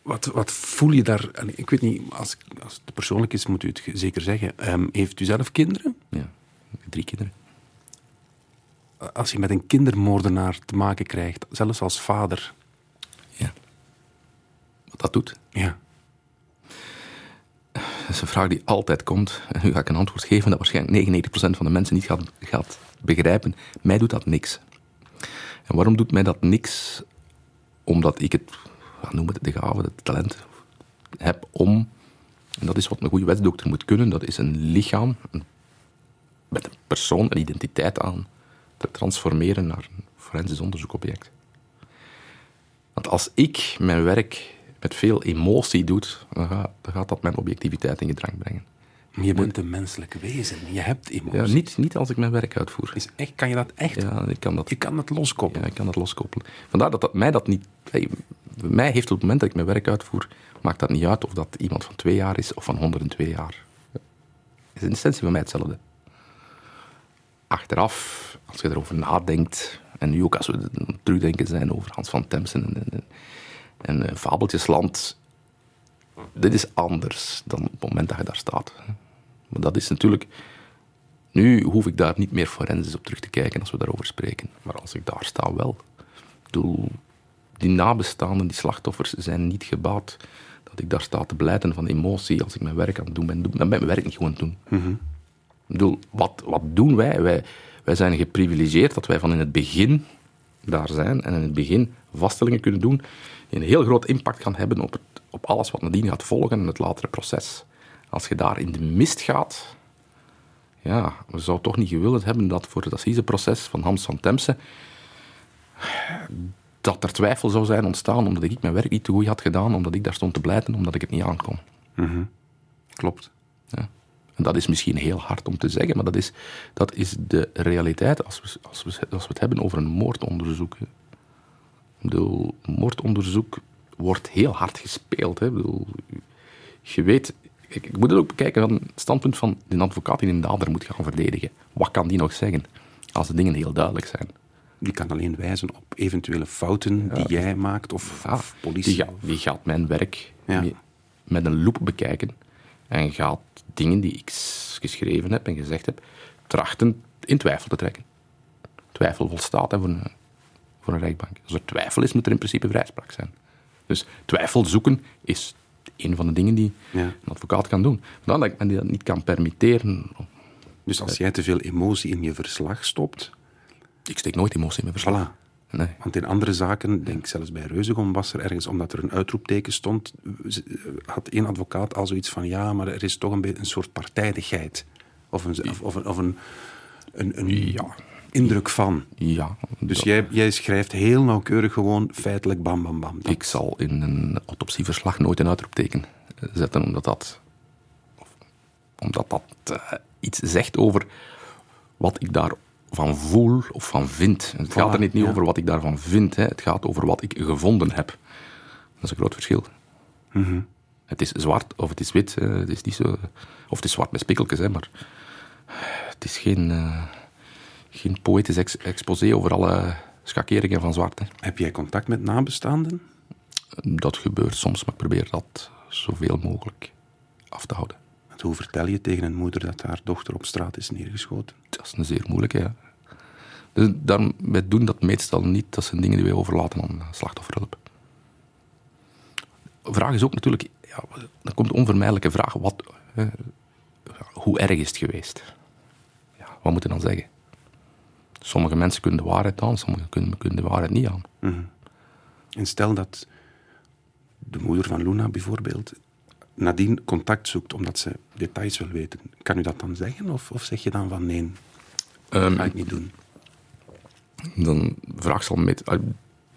Wat, wat voel je daar? Ik weet niet, als, als het persoonlijk is, moet u het zeker zeggen. Ehm, heeft u zelf kinderen? Ja. Drie kinderen. Als je met een kindermoordenaar te maken krijgt, zelfs als vader. Dat doet, Ja. dat is een vraag die altijd komt. En nu ga ik een antwoord geven dat waarschijnlijk 99% van de mensen niet gaat, gaat begrijpen. Mij doet dat niks. En waarom doet mij dat niks? Omdat ik het, noem het de gave, het talent heb om, en dat is wat een goede wetsdokter moet kunnen, dat is een lichaam een- met een persoon, een identiteit aan, te transformeren naar een forensisch onderzoekobject. Want als ik mijn werk met veel emotie doet, dan gaat, dan gaat dat mijn objectiviteit in gedrang brengen. Je bent een menselijk wezen. Je hebt emoties. Ja, niet, niet als ik mijn werk uitvoer. Is echt, kan je dat echt? Ja, ik kan dat. Je kan het loskoppelen. Ja, ik kan dat loskoppelen. Vandaar dat, dat mij dat niet... hey, mij heeft op het moment dat ik mijn werk uitvoer, maakt dat niet uit of dat iemand van twee jaar is of van 102 jaar. is in essentie voor mij hetzelfde. Achteraf, als je erover nadenkt, en nu ook als we terugdenken zijn over Hans van Temsen en, en, en eh, Fabeltjesland, dit is anders dan op het moment dat je daar staat. Maar dat is natuurlijk... Nu hoef ik daar niet meer forensisch op terug te kijken als we daarover spreken. Maar als ik daar sta, wel. Ik bedoel, die nabestaanden, die slachtoffers, zijn niet gebaat dat ik daar sta te blijten van emotie als ik mijn werk aan het doen ben. Dan ben ik mijn werk niet gewoon doen. Ik bedoel, wat, wat doen wij? wij? Wij zijn geprivilegeerd dat wij van in het begin daar zijn en in het begin vaststellingen kunnen doen een heel groot impact gaan hebben op, het, op alles wat nadien gaat volgen in het latere proces. Als je daar in de mist gaat, ja, we zouden toch niet gewild hebben dat voor het assiseproces van Hans van Temse dat er twijfel zou zijn ontstaan omdat ik mijn werk niet te goed had gedaan, omdat ik daar stond te blijten, omdat ik het niet aankon. Klopt. Ja. En dat is misschien heel hard om te zeggen, maar dat is, dat is de realiteit als we, als, we, als we het hebben over een moordonderzoek. Ik bedoel, moordonderzoek wordt heel hard gespeeld. Hè. Ik bedoel, je weet, ik, ik moet het ook bekijken van het standpunt van de advocaat die een dader moet gaan verdedigen. Wat kan die nog zeggen als de dingen heel duidelijk zijn? Die kan alleen wijzen op eventuele fouten die jij maakt of, of politie. Die, gaat, die gaat mijn werk Ja. met een loep bekijken en gaat dingen die ik geschreven heb en gezegd heb, trachten in twijfel te trekken. Twijfel volstaat hè, voor, een, voor een rechtbank. Als er twijfel is, moet er in principe vrijspraak zijn. Dus twijfel zoeken is een van de dingen die Ja. een advocaat kan doen. Dan dat ik me dat niet kan permitteren. Dus als jij te veel emotie in je verslag stopt, Ik steek nooit emotie in mijn verslag. voilà. Nee. Want in andere zaken, denk zelfs bij Reuzegom was er ergens, omdat er een uitroepteken stond, z- had één advocaat al zoiets van, ja, maar er is toch een, beetje een soort partijdigheid. Of een, of, of een, of een, een, een indruk van. Ja, Dus dat- jij, jij schrijft heel nauwkeurig gewoon feitelijk bam, bam, bam. Dat- Ik zal in een autopsieverslag nooit een uitroepteken eh, zetten, omdat dat, omdat dat eh, iets zegt over wat ik daarvan voel of van vind. Het gaat er niet, niet ja. over wat ik daarvan vind, hè. het gaat over wat ik gevonden heb. Dat is een groot verschil. Mhm. Het is zwart of het is wit, hè. het is niet zo, of het is zwart met spikkeltjes, hè, maar het is geen, eh, geen poëtisch ex- exposé over alle schakeringen van zwart. Hè. Heb jij contact met nabestaanden? Dat gebeurt soms, maar ik probeer dat zoveel mogelijk af te houden. Want Hoe vertel je tegen een moeder dat haar dochter op straat is neergeschoten? Dat is een zeer moeilijke, ja. Dus daarom, wij doen dat meestal niet. Dat zijn dingen die wij overlaten aan slachtofferhulp. De vraag is ook natuurlijk... Ja, dan komt de onvermijdelijke vraag. Wat, hoe erg is het geweest? Ja, wat moet je dan zeggen? Sommige mensen kunnen de waarheid aan, sommigen kunnen, kunnen de waarheid niet aan. En stel dat de moeder van Luna bijvoorbeeld nadien contact zoekt omdat ze details wil weten. Kan u dat dan zeggen? Of, of zeg je dan van nee, dat Ehm, ga ik niet doen? dan vraag zal met, eh,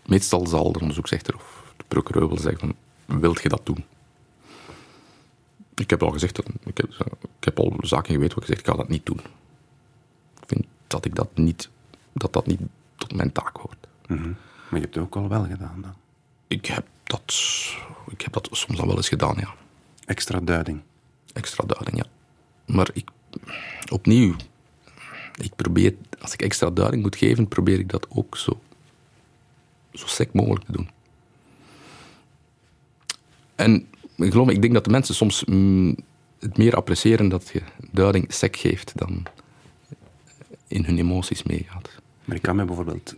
meestal zal de onderzoeksrechter of de procureur wel zeggen van, wilt je dat doen? Ik heb al gezegd, dat, ik, heb, ik heb al zaken geweten waar ik gezegd, ik ga dat niet doen. Ik vind dat ik dat niet, dat dat niet tot mijn taak hoort. Mhm. Maar je hebt het ook al wel gedaan dan. Ik heb dat, ik heb dat soms al wel eens gedaan, ja. Extra duiding. Extra duiding, ja. Maar ik, opnieuw, ik probeer, als ik extra duiding moet geven, probeer ik dat ook zo, zo sec mogelijk te doen. En ik geloof me, ik denk dat de mensen soms mm, het meer appreciëren dat je duiding sec geeft dan in hun emoties meegaat. Maar ik kan me bijvoorbeeld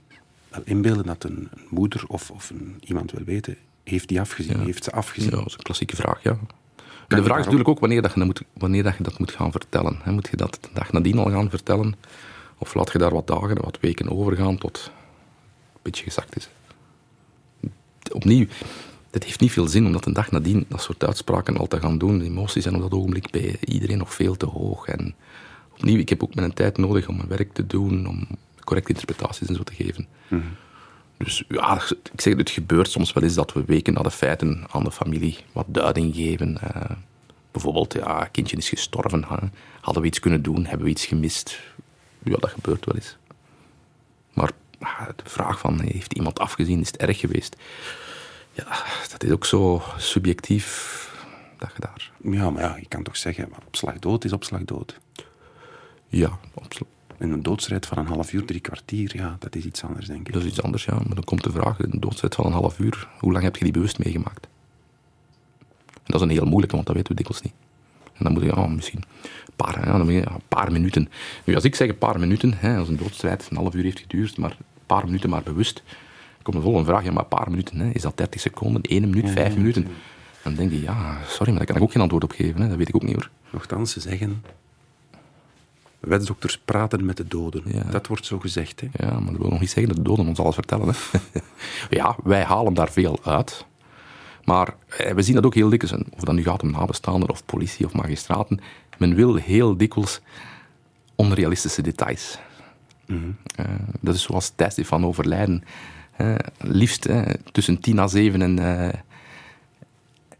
wel inbeelden dat een, moeder of, of een, iemand wil weten, heeft die afgezien? Heeft ze afgezien? Ja, dat is een klassieke vraag, ja. je de vraag is natuurlijk ook wanneer, dat je, dat moet, wanneer dat je dat moet gaan vertellen. Moet je dat de dag nadien al gaan vertellen? Of laat je daar wat dagen, wat weken overgaan tot het een beetje gezakt is? Opnieuw, het heeft niet veel zin om dat een dag nadien dat soort uitspraken al te gaan doen. De emoties zijn op dat ogenblik bij iedereen nog veel te hoog. En opnieuw, ik heb ook mijn tijd nodig om mijn werk te doen, om correcte interpretaties en zo te geven. Dus Dus ja, ik zeg, het gebeurt soms wel eens dat we weken na de feiten aan de familie wat duiding geven. Eh, bijvoorbeeld, ja, een kindje is gestorven. Hè. Hadden we iets kunnen doen? Hebben we iets gemist? Ja, dat gebeurt wel eens. Maar ah, de vraag van, heeft iemand afgezien? Is het erg geweest? Ja, dat is ook zo subjectief dat je daar... Ja, maar ja, je kan toch zeggen, opslag dood is opslag dood. Ja, absoluut. En een doodsrijd van een half uur, drie kwartier, ja, dat is iets anders, denk ik. Dat is iets anders, ja. Maar dan komt de vraag, een doodsrijd van een half uur, hoe lang heb je die bewust meegemaakt? En dat is een heel moeilijke, want dat weten we dikwijls niet. En dan moet je, ja, misschien een paar, ja, dan moet je, ja, een paar minuten. Nu, als ik zeg een paar minuten, hè, als een doodstrijd een half uur heeft geduurd, maar een paar minuten maar bewust, komt de volgende vraag, ja, maar een paar minuten, hè, is dat 30 seconden, 1 minuut, 5 minuten? Dan denk je, ja, sorry, maar daar kan ik ook geen antwoord op geven. Hè. Dat weet ik ook niet hoor. Nochtans, ze zeggen... Wetsdokters praten met de doden. Ja. Dat wordt zo gezegd. Hè? Ja, maar dat wil nog niet zeggen dat de doden ons alles vertellen. Hè. ja, wij halen daar veel uit. Maar eh, we zien dat ook heel dikwijls, of dat nu gaat om nabestaanden of politie of magistraten. Men wil heel dikwijls onrealistische details. Mhm. Eh, dat is zoals tijdstip van overlijden. Liefst tussen tien na zeven en, eh,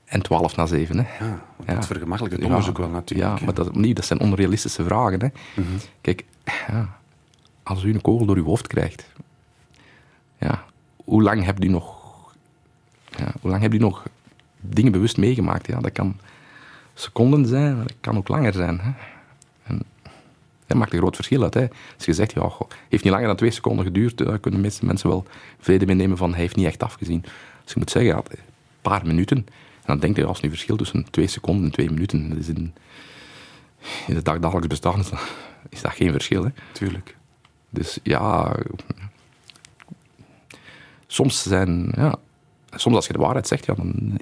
en twaalf na zeven. Hè. Ja, Ja. dat vergemakkelijkt het Ja, onderzoek wel natuurlijk. Ja, maar dat, opnieuw, dat zijn onrealistische vragen. Hè. Mhm. Kijk, ja, als u een kogel door uw hoofd krijgt, ja, hoe lang hebt u nog, ja, hoe lang hebt u nog dingen bewust meegemaakt? Ja, dat kan seconden zijn, maar dat kan ook langer zijn. Hè. En dat maakt een groot verschil uit. Hè. Als je zegt, ja, goh, heeft niet langer dan twee seconden geduurd, dan kunnen mensen, mensen wel vrede mee nemen van hij heeft niet echt afgezien. Dus je moet zeggen, ja, een paar minuten. Dan denk je, als nu verschil tussen twee seconden en twee minuten, dat is in, in het dagdagelijks bestaan is dat, is dat geen verschil. Hè. Tuurlijk. Dus ja, soms zijn, ja, soms als je de waarheid zegt, ja, dan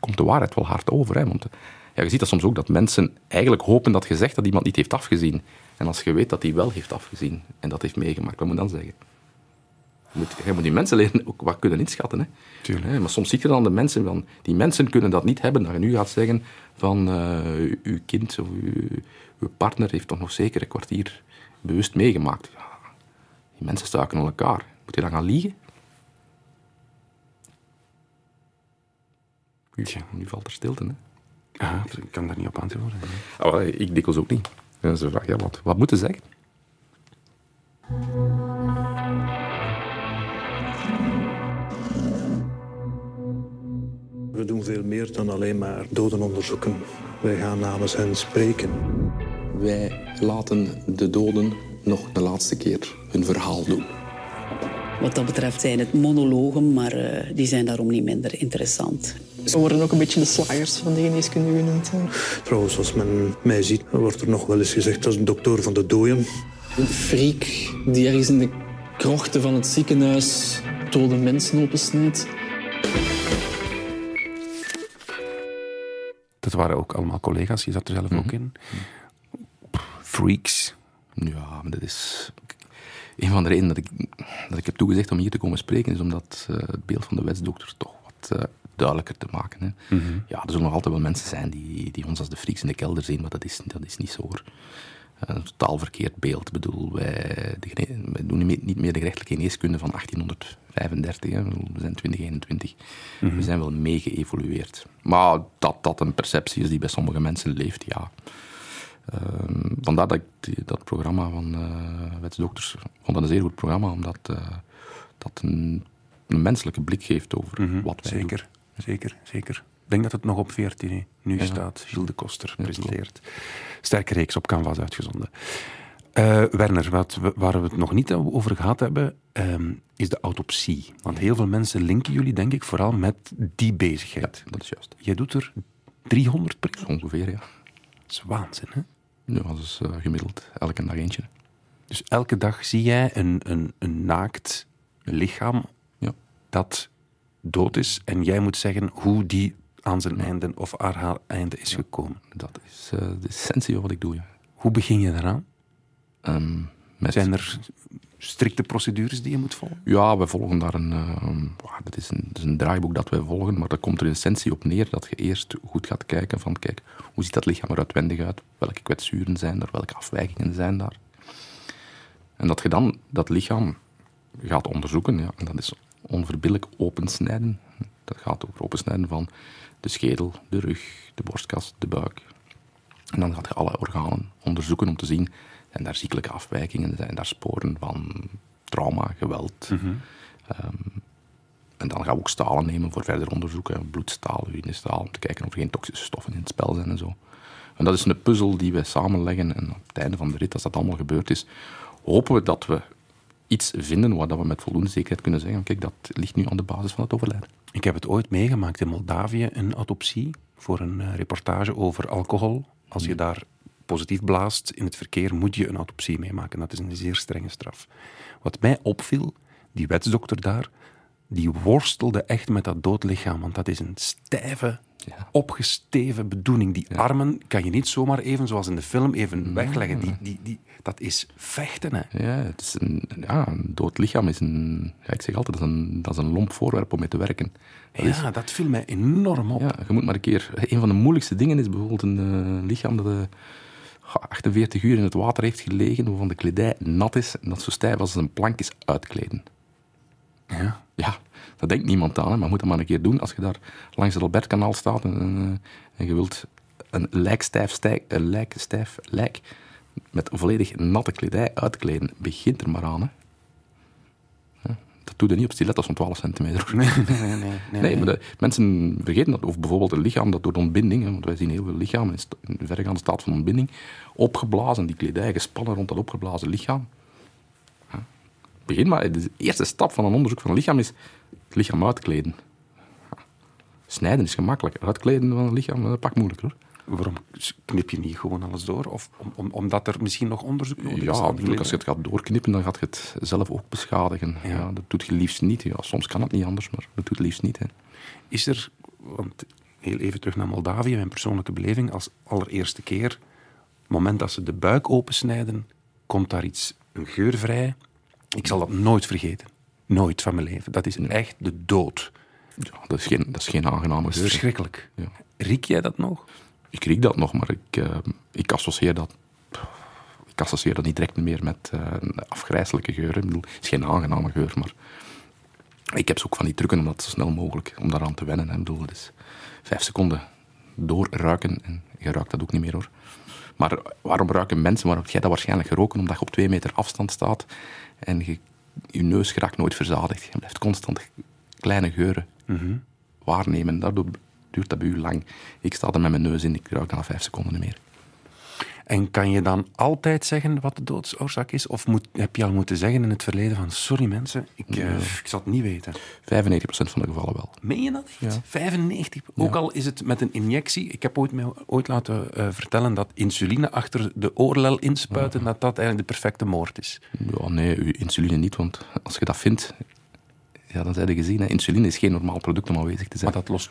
komt de waarheid wel hard over. Hè, want ja, je ziet dat soms ook dat mensen eigenlijk hopen dat je zegt dat iemand niet heeft afgezien. En als je weet dat hij wel heeft afgezien en dat heeft meegemaakt, wat moet je dan zeggen? Je moet, je moet die mensen leren ook wat kunnen inschatten. Hè. Tuurlijk. Maar soms zie je dan de mensen van, die mensen kunnen dat niet hebben, dat je nu gaat zeggen van eh, uw kind of uw, uw partner heeft toch nog zeker een kwartier bewust meegemaakt. Ja, die mensen stuiken aan elkaar. Moet je dan gaan liegen? Tja. Nu valt er stilte. Hè? Ja, ik kan daar niet op antwoorden. hè. Oh, ik dikwijls ook niet. Vragen, ja, wat, wat moeten ze zeggen? We doen veel meer dan alleen maar doden onderzoeken. Wij gaan namens hen spreken. Wij laten de doden nog de laatste keer hun verhaal doen. Wat dat betreft zijn het monologen, maar eh, die zijn daarom niet minder interessant. Ze worden ook een beetje de slagers van de geneeskunde genoemd. hè. Trouwens, als men mij ziet, wordt er nog wel eens gezegd als een dokter van de dooien. Een freak die ergens in de krochten van het ziekenhuis dode mensen opensnijdt. Dat waren ook allemaal collega's, je zat er zelf ook in. Freaks. Ja, maar dat is... Een van de redenen dat ik, dat ik heb toegezegd om hier te komen spreken, is omdat eh, het beeld van de wetsdokter toch wat eh, duidelijker te maken. Hè. Ja, er zullen nog altijd wel mensen zijn die, die ons als de freaks in de kelder zien, maar dat is, dat is niet zo hoor. Een totaal verkeerd beeld. Ik bedoel, wij, de gene- wij doen niet meer- de gerechtelijke geneeskunde van 1835. Hè. We zijn 2021. We zijn wel mee geëvolueerd. Maar dat dat een perceptie is die bij sommige mensen leeft, ja. Ehm, vandaar dat ik die- dat programma van eh Wetsdokters vond dat een zeer goed programma, omdat eh, dat een, een menselijke blik geeft over wat wij Zeker, zeker, zeker. Ik denk dat het nog op 14 nu Ja. staat. Gilles de Koster Ja, presenteert. Sterke reeks op Canvas uitgezonden. Eh, Werner, wat we, waar we het nog niet over gehad hebben, ehm, is de autopsie. Want heel veel mensen linken jullie, denk ik, vooral met die bezigheid. doen. Dat is juist. Jij doet er 300 per jaar. Ongeveer, ja. Dat is waanzin, hè? Ja, dat is eh, gemiddeld elke dag eentje. Dus elke dag zie jij een, een, een naakt lichaam Ja. dat dood is en jij moet zeggen hoe die aan zijn einde of aan haar einde is gekomen. Dat is eh, de essentie van wat ik doe. Ja. Hoe begin je daaraan? Ehm, met- Zijn er strikte procedures die je moet volgen? Ja, we volgen daar een, ja, dat, is een, dat is een draaiboek dat wij volgen, maar dat komt er in essentie op neer dat je eerst goed gaat kijken van, kijk, hoe ziet dat lichaam er uitwendig uit? Welke kwetsuren zijn er? Welke afwijkingen zijn daar? En dat je dan dat lichaam gaat onderzoeken, ja, en dat is onverbiddelijk opensnijden. Dat gaat over opensnijden van de schedel, de rug, de borstkas, de buik. En dan gaat je alle organen onderzoeken om te zien, zijn daar ziekelijke afwijkingen, zijn daar sporen van trauma, geweld. Ehm, en dan gaan we ook stalen nemen voor verder onderzoeken, bloedstaal, urinestaal, om te kijken of er geen toxische stoffen in het spel zijn en zo. En dat is een puzzel die we samenleggen en op het einde van de rit, als dat allemaal gebeurd is, hopen we dat we iets vinden waar dat we met voldoende zekerheid kunnen zeggen, kijk, dat ligt nu aan de basis van het overlijden. Ik heb het ooit meegemaakt in Moldavië, een autopsie voor een eh, reportage over alcohol. Als je daar positief blaast in het verkeer, moet je een autopsie meemaken. Dat is een zeer strenge straf. Wat mij opviel, die wetsdokter daar, die worstelde echt met dat dood lichaam. Want dat is een stijve, opgesteven bedoeling. Die armen kan je niet zomaar even, zoals in de film, even wegleggen. Die, die, die, dat is vechten, hè. Ja, het is een, ja, een dood lichaam is een... Ja, ik zeg altijd, dat is een, dat is een lomp voorwerp om mee te werken. Dat is- Ja, dat viel mij enorm op. Ja, je moet maar een keer... Een van de moeilijkste dingen is bijvoorbeeld een eh, lichaam dat eh, 48 uur in het water heeft gelegen, waarvan de kledij nat is en dat zo stijf als een plank is uitkleden. Ja. Ja, dat denkt niemand aan, maar moet dat maar een keer doen. Als je daar langs het Albertkanaal staat en, en, eh, en je wilt een lijkstijf, stijk, een lijkstijf lijk met volledig natte kledij uitkleden, begint er maar aan. Hè. Ja, dat doe je niet op stilettos van 12 centimeter. Nee, nee, nee. nee, nee, Nee, maar de- mensen vergeten dat. Of bijvoorbeeld een lichaam dat door de ontbinding, hè, want wij zien heel veel lichamen in in een verregaande staat van ontbinding, opgeblazen, die kledij gespannen rond dat opgeblazen lichaam. Ja. Begin maar, de eerste stap van een onderzoek van een lichaam is het lichaam uitkleden. Ja. Snijden is gemakkelijk, uitkleden van een lichaam, dat pak moeilijk hoor. Waarom knip je niet gewoon alles door? Of om, om, omdat er misschien nog onderzoek nodig is? Ja, die natuurlijk, als je het gaat doorknippen, dan gaat je het zelf ook beschadigen. Ja. dat doet je liefst niet. Ja, soms kan het niet anders, maar dat doet je liefst niet. Hè. Is er, want heel even terug naar Moldavië, mijn persoonlijke beleving, als allereerste keer, het moment dat ze de buik opensnijden, komt daar iets, een geur vrij. Ik zal dat nooit vergeten. Nooit van mijn leven. Dat is echt de dood. Ja, dat is geen, dat is geen aangename Dat is geur. verschrikkelijk. Ja. Riek jij dat nog? Ik riek dat nog, maar ik, eh, ik, associeer dat, ik associeer dat niet direct meer met een afgrijzelijke geur. Ik bedoel, het is geen aangename geur, maar ik heb ze ook van die trucken om dat zo snel mogelijk, om daaraan te wennen. Hè. Ik bedoel, is vijf seconden doorruiken en je ruikt dat ook niet meer hoor. Maar waarom ruiken mensen, waarom heb jij dat waarschijnlijk geroken? Omdat je op twee meter afstand staat en je, je neus geraakt nooit verzadigd. Je blijft constant kleine geuren waarnemen. Daardoor duurt dat bij u lang. Ik sta er met mijn neus in, ik ruik na vijf seconden niet meer. En kan je dan altijd zeggen wat de doodsoorzaak is? Of moet, heb je al moeten zeggen in het verleden van sorry mensen, ik, eh, ik zal het niet weten. 95% van de gevallen wel. Meen je dat echt? Ja. 95? Ook al is het met een injectie. Ik heb ooit, mij ooit laten eh, vertellen dat insuline achter de oorlel inspuiten, dat dat eigenlijk de perfecte moord is. Ja, nee, insuline niet, want als je dat vindt, ja, dan zijn je gezien. Hè. Insuline is geen normaal product om aanwezig te zijn. Maar dat lost,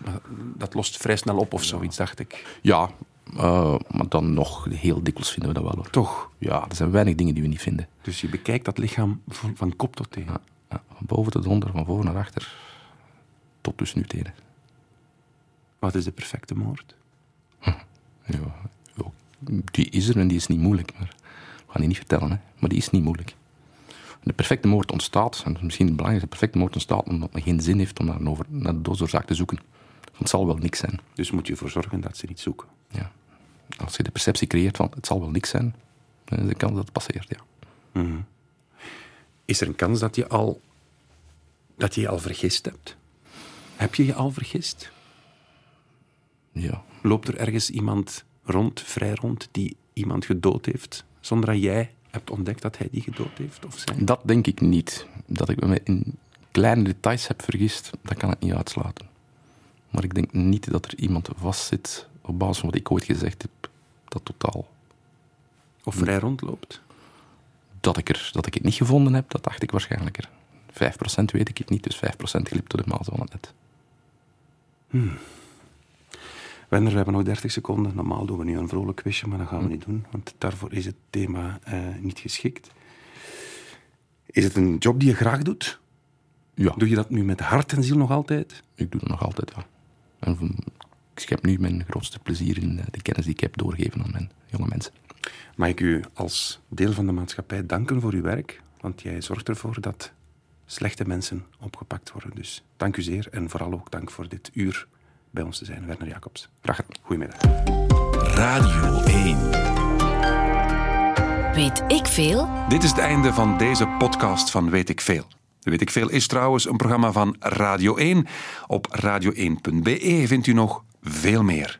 dat lost vrij snel op of zoiets, dacht ik. Ja, eh, maar dan nog heel dikwijls vinden we dat wel hoor. Toch? Ja, er zijn weinig dingen die we niet vinden. Dus je bekijkt dat lichaam van, van kop tot teen. Ja, ja, van boven tot onder, van voor naar achter, tot dus nu tenen. Wat is de perfecte moord? Ja, ja, die is er en die is niet moeilijk. Maar we gaan die niet vertellen, hè. maar die is niet moeilijk. De perfecte moord ontstaat, en dat is misschien het belangrijkste, de perfecte moord ontstaat omdat men geen zin heeft om naar, over, naar de doodsoorzaak te zoeken. Want het zal wel niks zijn. Dus moet je ervoor zorgen dat ze niet zoeken. Ja. Als je de perceptie creëert van het zal wel niks zijn, dan is de kans dat het passeert, ja. Mhm. Is er een kans dat je al, dat je je al vergist hebt? Heb je je al vergist? Ja. Loopt er ergens iemand rond, vrij rond, die iemand gedood heeft, zonder dat jij hebt ontdekt dat hij die gedood heeft? Of zij? Dat denk ik niet. Dat ik me in kleine details heb vergist, dat kan ik niet uitsluiten. Maar ik denk niet dat er iemand vastzit op basis van wat ik ooit gezegd heb, dat totaal. Of vrij rondloopt? Dat ik, er, dat ik het niet gevonden heb, dat dacht ik waarschijnlijker. 5% weet ik het niet, dus 5% glipt door de maas van het net. Wender, we hebben nog 30 seconden. Normaal doen we nu een vrolijk quizje, maar dat gaan we niet doen, want daarvoor is het thema eh, niet geschikt. Is het een job die je graag doet? Ja. Doe je dat nu met hart en ziel nog altijd? Ik doe dat nog altijd, ja. En ik schep nu mijn grootste plezier in eh, de kennis die ik heb doorgegeven aan mijn jonge mensen. Mag ik u als deel van de maatschappij danken voor uw werk? Want jij zorgt ervoor dat slechte mensen opgepakt worden. Dus dank u zeer en vooral ook dank voor dit uur bij ons te zijn. Werner Jacobs. Graag gedaan. Goedemiddag. Radio 1. Weet ik veel? Dit is het einde van deze podcast van Weet ik Veel. Weet ik Veel is trouwens een programma van Radio 1. Op radio1.be vindt u nog veel meer.